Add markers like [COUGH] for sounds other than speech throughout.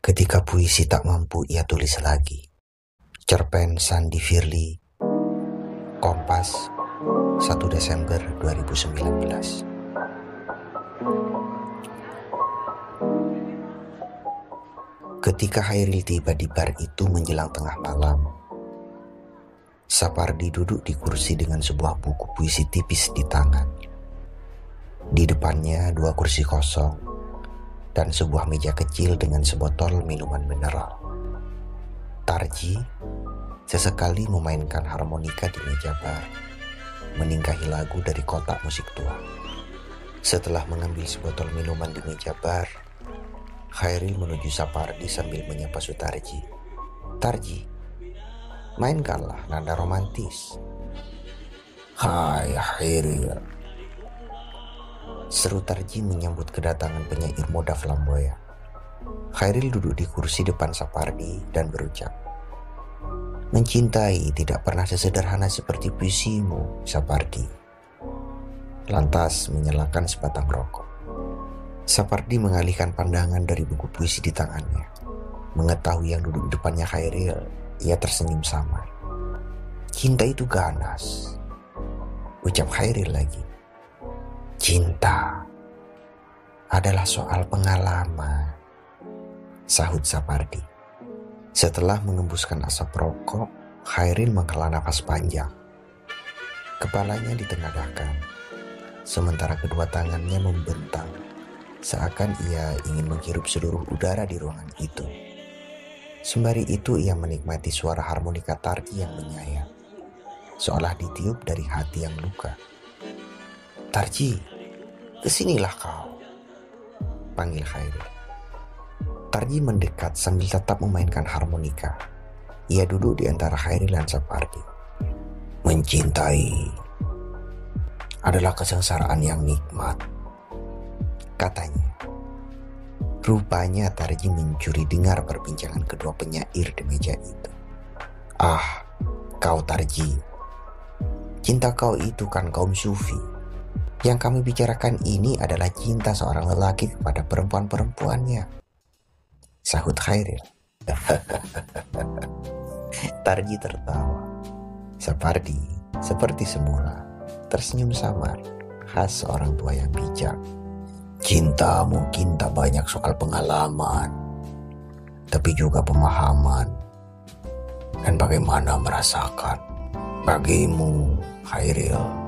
ketika puisi tak mampu ia tulis lagi, cerpen Sandi Firly, Kompas, 1 Desember 2019. Ketika Hairil tiba di bar itu menjelang tengah malam, Sapardi duduk di kursi dengan sebuah buku puisi tipis di tangan. Di depannya dua kursi kosong dan sebuah meja kecil dengan sebotol minuman mineral. Tarji sesekali memainkan harmonika di meja bar, meninggahi lagu dari kotak musik tua. Setelah mengambil sebotol minuman di meja bar, Khairil menuju Sapardi sambil menyapa Sutarji. Tarji, mainkanlah nada romantis. Hai Khairil. Seru Tarji menyambut kedatangan penyair muda flamboyan. Khairil duduk di kursi depan Sapardi dan berucap, Mencintai tidak pernah sesederhana seperti puisimu, Sapardi. Lantas menyalakan sebatang rokok. Sapardi mengalihkan pandangan dari buku puisi di tangannya. Mengetahui yang duduk di depannya Khairil, ia tersenyum samar. Cinta itu ganas. Ucap Khairil lagi. Cinta adalah soal pengalaman. Sahut Sapardi. Setelah mengembuskan asap rokok, Khairil menghela nafas panjang. Kepalanya ditengadahkan, sementara kedua tangannya membentang seakan ia ingin menghirup seluruh udara di ruangan itu. Sembari itu ia menikmati suara harmonika Tarji yang menyayat, seolah ditiup dari hati yang luka. Tarji, ke sinilah kau, panggil Khairul. Tarji mendekat sambil tetap memainkan harmonika. Ia duduk di antara Khairil dan Sapardi. Mencintai adalah kesengsaraan yang nikmat katanya. Rupanya Tarji mencuri dengar perbincangan kedua penyair di meja itu. Ah, kau Tarji. Cinta kau itu kan kaum sufi. Yang kami bicarakan ini adalah cinta seorang lelaki kepada perempuan-perempuannya. Sahut Khairil. [LAUGHS] Tarji tertawa. Sapardi, seperti semula, tersenyum samar, khas seorang tua yang bijak. Cinta mungkin tak banyak soal pengalaman, tapi juga pemahaman dan bagaimana merasakan. Bagimu, Khairil,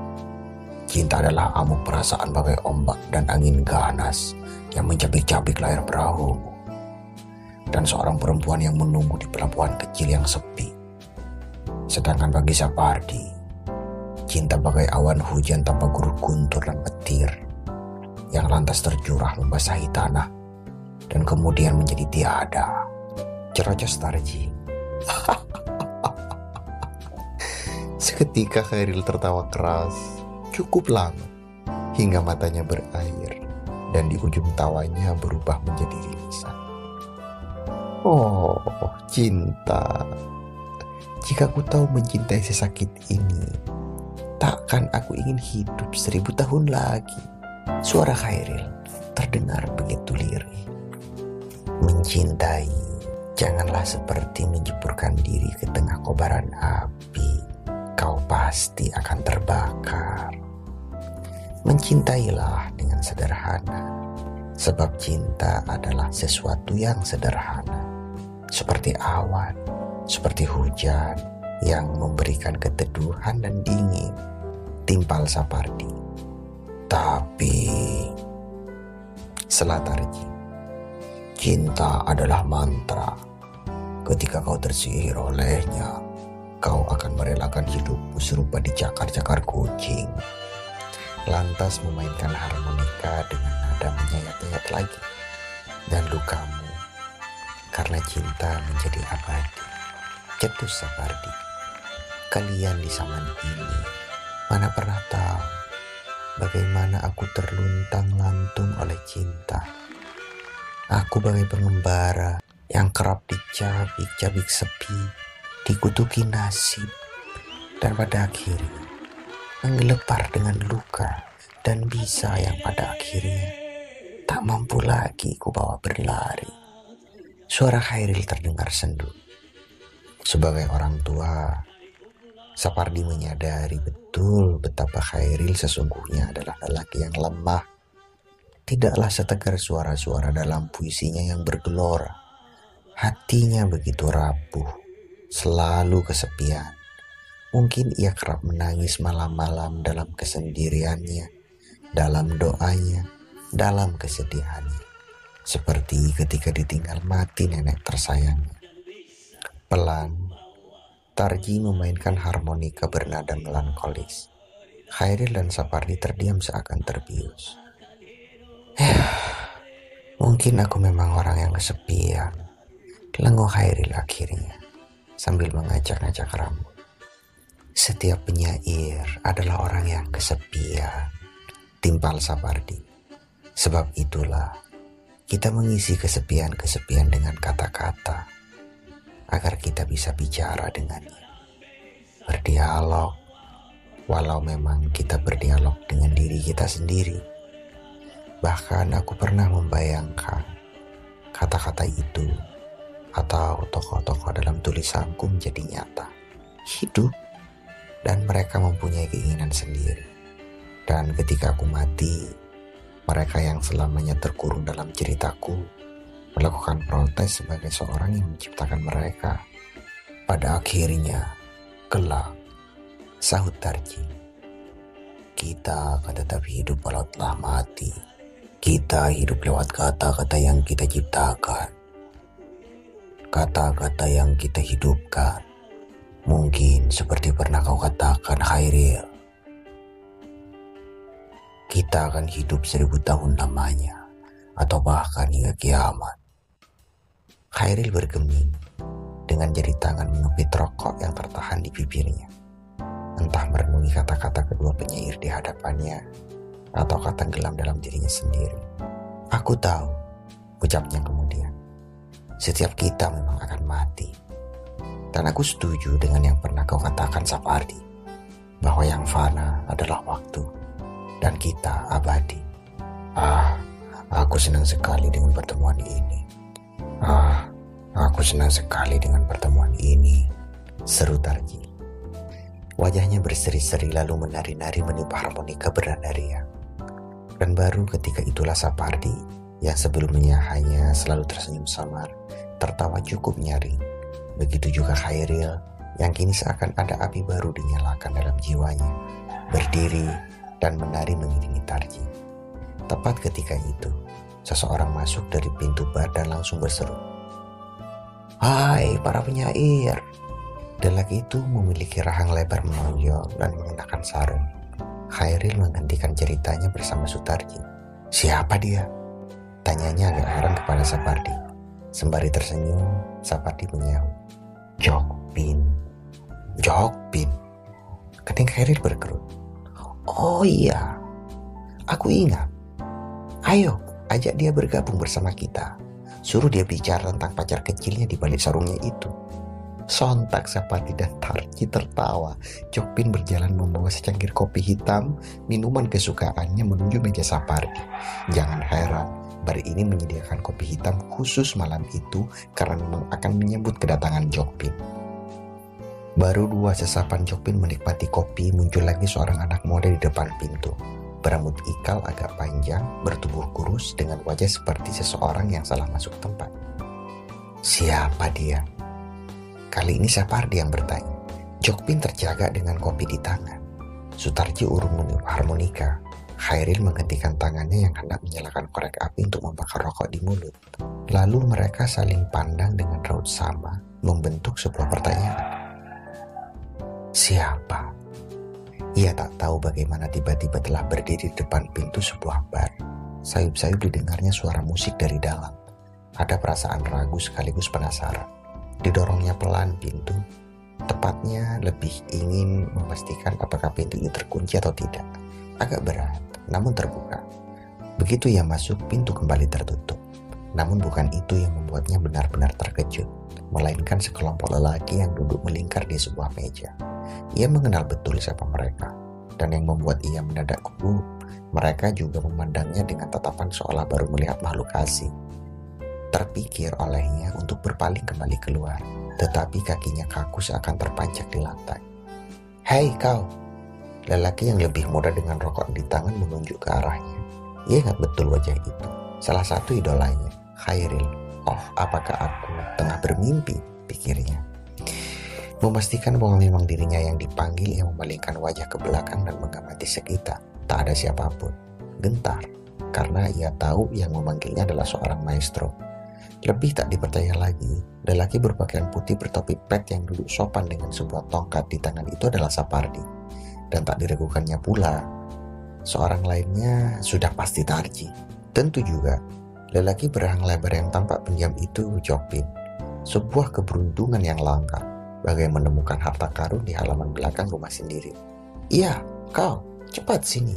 cinta adalah amuk perasaan bagai ombak dan angin ganas yang mencabik-cabik layar perahu. Dan seorang perempuan yang menunggu di pelabuhan kecil yang sepi. Sedangkan bagi Sapardi, cinta bagai awan hujan tanpa guru guntur dan petir yang lantas tercurah membasahi tanah dan kemudian menjadi tiada. Cerocos Tarji. [LAUGHS] Seketika Khairil tertawa keras, cukup lama, hingga matanya berair, dan di ujung tawanya berubah menjadi rilisan. Oh, cinta. Jika ku tahu mencintai sesakit ini, takkan aku ingin hidup seribu tahun lagi. Suara Khairil terdengar begitu lirih. Mencintai janganlah seperti menjeburkan diri ke tengah kobaran api. Kau pasti akan terbakar. Mencintailah dengan sederhana. Sebab cinta adalah sesuatu yang sederhana. Seperti awan, seperti hujan yang memberikan keteduhan dan dingin. Timpal Sapardi. Tapi Selatarji Cinta adalah mantra Ketika kau tersihir olehnya Kau akan merelakan hidupmu serupa dicakar-cakar kucing Lantas memainkan harmonika dengan nada menyayat-nyayat lagi Dan lukamu karena cinta menjadi abadi. Cetus Sapardi, kalian di zaman ini mana pernah tahu bagaimana aku terluntang lantung oleh cinta. Aku bagai pengembara yang kerap dicabik-cabik sepi, dikutuki nasib, dan pada akhirnya menggelepar dengan luka dan bisa yang pada akhirnya tak mampu lagi ku bawa berlari. Suara Khairil terdengar sendu. Sebagai orang tua, Sapardi menyadari betul betapa Khairil sesungguhnya adalah lelaki yang lemah. Tidaklah setegar suara-suara dalam puisinya yang bergelora. Hatinya begitu rapuh, selalu kesepian. Mungkin ia kerap menangis malam-malam dalam kesendiriannya, dalam doanya, dalam kesedihannya seperti ketika ditinggal mati nenek tersayangnya. Pelan, Tarji memainkan harmonika bernada melankolis. Khairil dan Sapardi terdiam seakan terbius. Eh, mungkin aku memang orang yang kesepian. Lenguh Khairil akhirnya, sambil mengajak-ngajak rambut. Setiap penyair adalah orang yang kesepian, timpal Sapardi. Sebab itulah kita mengisi kesepian-kesepian dengan kata-kata agar kita bisa bicara dengannya. Berdialog, walau memang kita berdialog dengan diri kita sendiri. Bahkan aku pernah membayangkan kata-kata itu atau tokoh-tokoh dalam tulisanku menjadi nyata, hidup, dan mereka mempunyai keinginan sendiri. Dan ketika aku mati, mereka yang selamanya terkurung dalam ceritaku melakukan protes sebagai seorang yang menciptakan mereka. Pada akhirnya, kelak, sahut Tarji. Kita akan tetap hidup walau telah mati. Kita hidup lewat kata-kata yang kita ciptakan. Kata-kata yang kita hidupkan. Mungkin seperti pernah kau katakan, Khairil kita akan hidup seribu tahun lamanya, atau bahkan hingga kiamat. Khairil bergeming dengan jari tangan mengepit rokok yang tertahan di bibirnya. Entah merenungi kata-kata kedua penyair di hadapannya, atau kata gelam dalam dirinya sendiri. Aku tahu, ucapnya kemudian. Setiap kita memang akan mati. Dan aku setuju dengan yang pernah kau katakan Sapardi, bahwa yang fana adalah waktu dan kita abadi. Ah, aku senang sekali dengan pertemuan ini. Ah, aku senang sekali dengan pertemuan ini. Seru Tarji. Wajahnya berseri-seri lalu menari-nari meniup harmonika bernada ria. Dan baru ketika itulah Sapardi yang sebelumnya hanya selalu tersenyum samar, tertawa cukup nyaring. Begitu juga Khairil yang kini seakan ada api baru dinyalakan dalam jiwanya. Berdiri dan menari mengiringi Tarji. Tepat ketika itu, seseorang masuk dari pintu bar dan langsung berseru. Hai para penyair. Lelaki itu memiliki rahang lebar menonjol dan mengenakan sarung. Khairil menghentikan ceritanya bersama Sutarji. Siapa dia? Tanyanya agak heran kepada Sapardi. Sembari tersenyum, Sapardi menyahut. Jokpin. Jokpin. Keting Khairil berkerut. Oh iya, aku ingat. Ayo, ajak dia bergabung bersama kita. Suruh dia bicara tentang pacar kecilnya di balik sarungnya itu. Sontak Sapati dan Tarji tertawa. Jokpin berjalan membawa secangkir kopi hitam, minuman kesukaannya menuju meja Sapardi. Jangan heran, bar ini menyediakan kopi hitam khusus malam itu karena memang akan menyambut kedatangan Jokpin. Baru dua sesapan Jokpin menikmati kopi, muncul lagi seorang anak muda di depan pintu. Berambut ikal agak panjang, bertubuh kurus dengan wajah seperti seseorang yang salah masuk tempat. Siapa dia? Kali ini Sapardi yang bertanya. Jokpin terjaga dengan kopi di tangan. Sutarji urung harmonika. Khairil menghentikan tangannya yang hendak menyalakan korek api untuk membakar rokok di mulut. Lalu mereka saling pandang dengan raut sama, membentuk sebuah pertanyaan. Siapa? Ia tak tahu bagaimana tiba-tiba telah berdiri di depan pintu sebuah bar. Sayup-sayup didengarnya suara musik dari dalam. Ada perasaan ragu sekaligus penasaran. Didorongnya pelan pintu, tepatnya lebih ingin memastikan apakah pintu itu terkunci atau tidak. Agak berat, namun terbuka. Begitu ia masuk, pintu kembali tertutup. Namun bukan itu yang membuatnya benar-benar terkejut, melainkan sekelompok lelaki yang duduk melingkar di sebuah meja. Ia mengenal betul siapa mereka, dan yang membuat ia mendadak gugup, mereka juga memandangnya dengan tatapan seolah baru melihat makhluk asing. Terpikir olehnya untuk berpaling kembali keluar, tetapi kakinya kaku seakan terpancak di lantai. Hei kau! Lelaki yang lebih muda dengan rokok di tangan menunjuk ke arahnya. Ia ingat betul wajah itu. Salah satu idolanya, Khairil. Oh, apakah aku tengah bermimpi? Pikirnya. Memastikan bahwa memang dirinya yang dipanggil, ia memalingkan wajah ke belakang dan mengamati sekitar. Tak ada siapa pun. Gentar, karena ia tahu yang memanggilnya adalah seorang maestro. Lebih tak dipercaya lagi, lelaki berpakaian putih bertopi pet yang duduk sopan dengan sebuah tongkat di tangan itu adalah Sapardi. Dan tak diragukannya pula, seorang lainnya sudah pasti Tarji. Tentu juga, lelaki berang lebar yang tampak pendiam itu Jokpin. Sebuah keberuntungan yang langka, bagai menemukan harta karun di halaman belakang rumah sendiri. Iya, kau, cepat sini.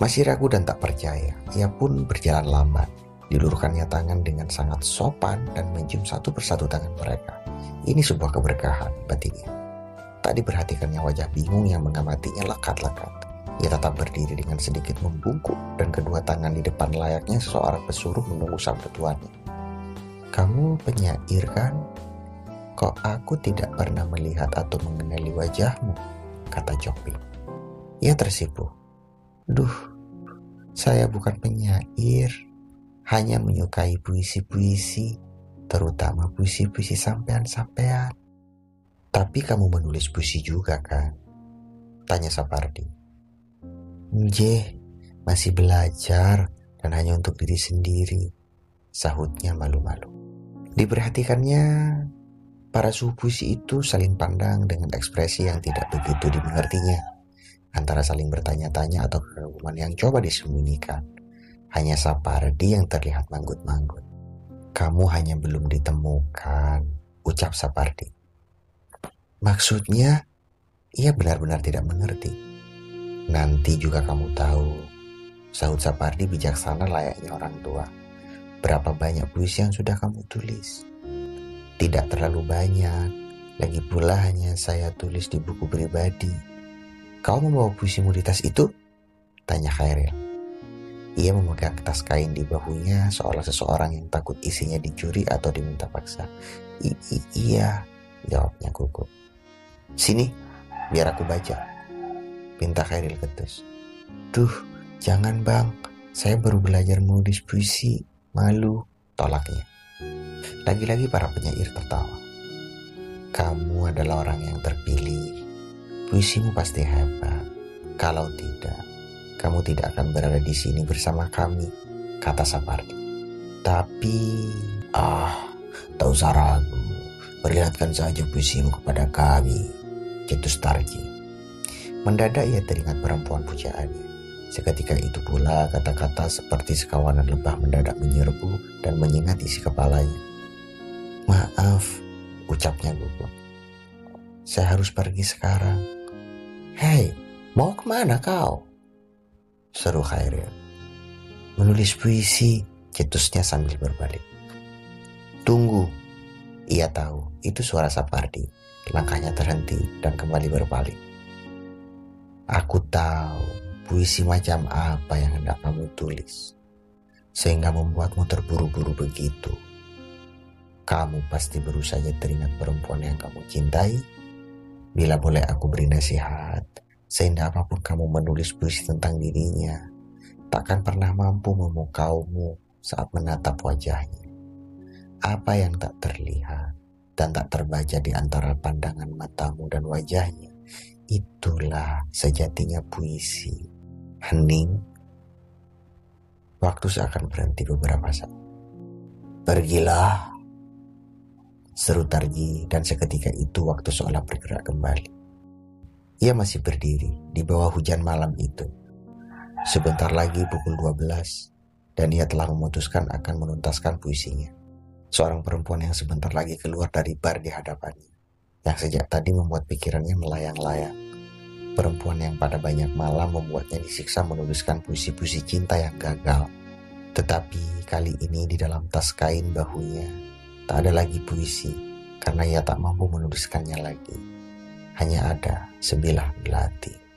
Masih ragu dan tak percaya, ia pun berjalan lambat Dilurkannya tangan dengan sangat sopan dan mencium satu persatu tangan mereka. Ini sebuah keberkahan batinnya. Tak diperhatikannya wajah bingung yang mengamatinya lekat-lekat. Ia tetap berdiri dengan sedikit membungkuk dan kedua tangan di depan layaknya seseorang pesuruh menunggu sang tuannya. Kamu penyair kan? Kok aku tidak pernah melihat atau mengenali wajahmu? Kata Jopi. Ia tersipu. Duh, saya bukan penyair hanya menyukai puisi-puisi, terutama puisi-puisi sampean-sampean. Tapi kamu menulis puisi juga kan? Tanya Sapardi. Nje, masih belajar dan hanya untuk diri sendiri. Sahutnya malu-malu. Diperhatikannya, para suhu puisi itu saling pandang dengan ekspresi yang tidak begitu dimengertinya. Antara saling bertanya-tanya atau kekaguman yang coba disembunyikan hanya Sapardi yang terlihat manggut-manggut. Kamu hanya belum ditemukan, ucap Sapardi. Maksudnya, ia benar-benar tidak mengerti. Nanti juga kamu tahu, sahut Sapardi bijaksana layaknya orang tua. Berapa banyak puisi yang sudah kamu tulis? Tidak terlalu banyak, lagi pula hanya saya tulis di buku pribadi. Kau membawa puisimu di itu? Tanya Khairil. Ia memegang tas kain di bahunya seolah seseorang yang takut isinya dicuri atau diminta paksa. I -i iya, jawabnya gugup. Sini, biar aku baca. Pinta Khairil ketus. Duh, jangan bang. Saya baru belajar menulis puisi. Malu, tolaknya. Lagi-lagi para penyair tertawa. Kamu adalah orang yang terpilih. Puisimu pasti hebat. Kalau tidak, kamu tidak akan berada di sini bersama kami, kata Sapardi. Tapi, ah, tak usah ragu. Perlihatkan saja puisimu kepada kami, cetus Tarji. Mendadak ia teringat perempuan pujaannya. Seketika itu pula kata-kata seperti sekawanan lebah mendadak menyerbu dan menyengat isi kepalanya. Maaf, ucapnya gugup. Saya harus pergi sekarang. Hei, mau ke mana kau? seru Khairil. Menulis puisi, cetusnya sambil berbalik. Tunggu, ia tahu itu suara Sapardi. Langkahnya terhenti dan kembali berbalik. Aku tahu puisi macam apa yang hendak kamu tulis, sehingga membuatmu terburu-buru begitu. Kamu pasti baru saja teringat perempuan yang kamu cintai. Bila boleh aku beri nasihat, sehingga apa pun kamu menulis puisi tentang dirinya, takkan pernah mampu memukaumu saat menatap wajahnya. Apa yang tak terlihat dan tak terbaca di antara pandangan matamu dan wajahnya, itulah sejatinya puisi. Hening, waktu seakan berhenti beberapa saat. Pergilah, seru Tarji dan seketika itu waktu seolah bergerak kembali. Ia masih berdiri di bawah hujan malam itu. Sebentar lagi pukul 12 dan ia telah memutuskan akan menuntaskan puisinya. Seorang perempuan yang sebentar lagi keluar dari bar di hadapannya. Yang sejak tadi membuat pikirannya melayang-layang. Perempuan yang pada banyak malam membuatnya disiksa menuliskan puisi-puisi cinta yang gagal. Tetapi kali ini di dalam tas kain bahunya tak ada lagi puisi karena ia tak mampu menuliskannya lagi. Hanya ada sebilah belati.